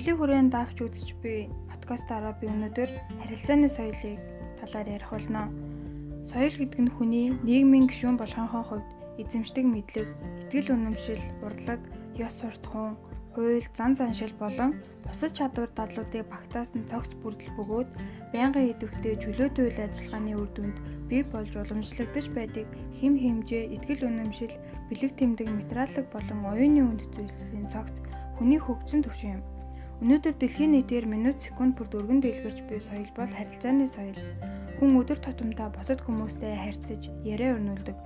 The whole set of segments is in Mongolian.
Соёлын хүрээнд давж үзэж буй подкастаараа би өнөөдөр харилцааны соёлыг талаар ярих болно. Соёл гэдэг нь хүний нийгмийн гишүүн болохын хувьд эзэмшдэг мэдлэг, итгэл үнэмшил, урлаг, ёс суртахуун, хууль, зан заншил болон бусад чадвар дадлуудыг багтаасан цогц бүрдэл бөгөөд байнгын идэвхтэй чөлөөтэй үйл ажиллагааны үр дүнд бий болж уламжлагдаж байдаг хэм хэмжээ, итгэл үнэмшил, бэлэг тэмдэг, материалог болон оюуны үнд зүйлсийн цогц хүний хөгжсөн төвшин юм. Өнөөдөр дэлхийн нийтээр минут секунд бүр дөргөн дэлгэрч буй соёл бол харилцааны соёл. Хүн өдөр тутамдаа босод хүмүүстэй харьцаж, яриа өрнүүлдэг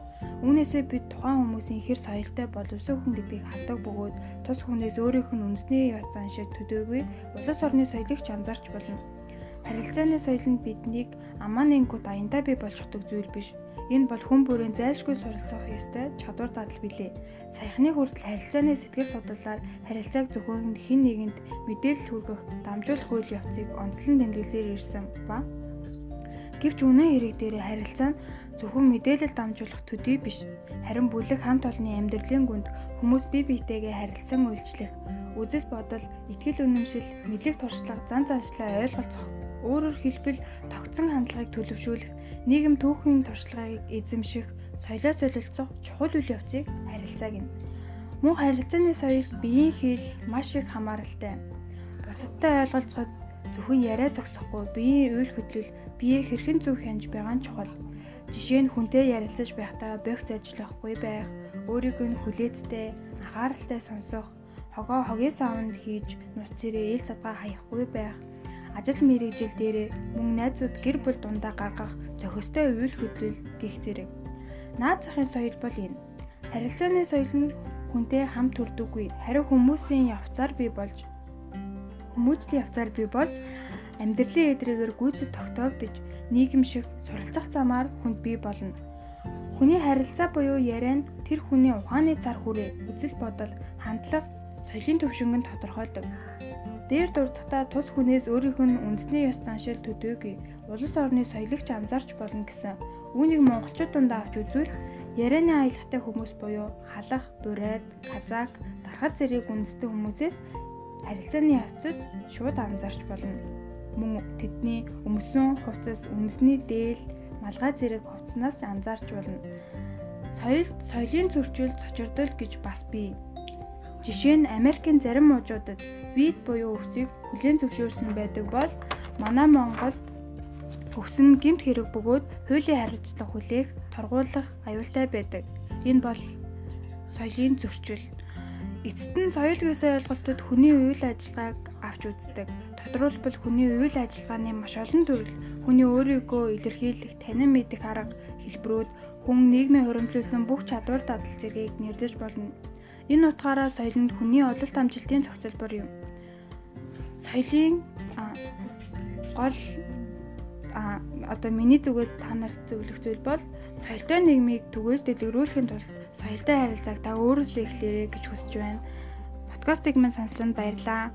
Үүнээсээ бид тухайн хүмүүсийн хэр соёлтой боловсон хүн гэдгийг хардаг бөгөөд тус хүнээс өөрийнх нь үндэсний яц зан шиг төдөөгүй улс орны соёлыг ч анзаарч болно. Харилцааны соёл нь биднийг аман ингут аяндаа бий болгодог зүйл биш. Энэ бол хүн бүрийн зайлшгүй суралцах ёстой чадвар дадал билээ. Саяхны хүртэл харилцааны сэтгэл судлалаар харилцааг зөвхөн хэн нэгэнд мэдээлэл хүргэх дамжуулах үйл явцыг онцлон тэмдэглэсээр ирсэн ба Гэвч үнэн хэрэг дээр харилцаа нь зөвхөн мэдээлэл дамжуулах төдий биш. Харин бүлэг хамт олонны амьдралын гүнд хүмүүс бие биетэйгээ харилцан үйлчлэх, үзэл бодол, итгэл үнэмшил, мэдлэг туршлага, зан заншлаа ойлголцох, өөрөөр хэлбэл тогтсон хандлагыг төлөвшүүлэх, нийгэм түүхийн туршлагыг эзэмших, соёлоо солилцох чухал үйл явцыг харилцаа гэнэ. Мөн харилцааны соёл биеийн хэл маш их хамааралтай. Бусадтай ойлголцоход зөвхөн яриа зогсохгүй биеийн үйл хөдлөл бие хэрхэн зөв хянж байгаа нь чухал. Жишээ нь хүнтэй ярилцаж байхдаа богц ажиллахгүй байх, өөрийгөө нь хүлээцтэй, анхааралтай сонсох, хогоо хогийн савнд хийж нус цэрээ ил цадгаа хаяхгүй байх, ажил мэрэгжил дээрээ мөн найзууд гэр бүл дундаа гаргах зохистой үйл хөдлөл гих зэрэг. Наад захын соёл бол энэ. Харилцааны соёл нь хүнтэй хамт төрдөггүй, харин хүмүүсийн явцаар бий болж хүмүүжлийн явцаар бий болж амьдралын эдрээгээр гүйцэд тогтоогдож нийгэм шиг суралцах замаар хүнд бий болно. Хүний харилцаа буюу яриа нь тэр хүний ухааны цар хүрээ, үзэл бодол, хандлага, соёлын төвшинг нь тодорхойлдог. Дээр дурдахтаа тус хүнээс өөрийнх нь үндэсний ёс заншил төдөөгүй улс орны соёлогч анзаарч болно гэсэн үүнийг монголчууд дундаа авч үзвэл ярианы аялахтай хүмүүс буюу халах, бурайд, казак, дархад зэрэг үндэстэй хүмүүсээс харилцааны явцад шууд анзаарч болно. Мөн тэдний өмсөн хувцас, үндэсний дээл, малгай зэрэг хувцснаас ч анзаарч болно. Соёл, соёлын зөрчил, цочирдол гэж бас бий. Жишээ нь Америкийн зарим мужуудад вид буюу өвсийг хүлээн зөвшөөрсөн байдаг бол манай Монголд өвс нь гэмт хэрэг бөгөөд хуулийн хариуцлага хүлээх, торгуулах аюултай байдаг. Энэ бол соёлын зөрчил. Эцэст нь соёл гэсэн ойлголтод хүний үйл ажиллагааг авч үздэг. Тодорхойлбол хүний үйл ажиллагааны маш олон төрөл, хүний өөрийгөө илэрхийлэх, танин мэдэх арга, хэлбэрүүд хүн нийгмийн хуримтлуулсан бүх чадвар дадал зэргийг нэрдэж болно. Энэ утгаараа соёл нь хүний ололт амжилтын зохицолбор юм. Соёлын гол одоо миний зүгээс та нарт зөвлөх зүйл бол соёлтой нийгмийг түгээж дэлгэрүүлэхийн тулд соёлтой харилцааг та өөрөөсөө эхлээрэй гэж хүсэж байна. Подкастыг минь сонссон баярлалаа.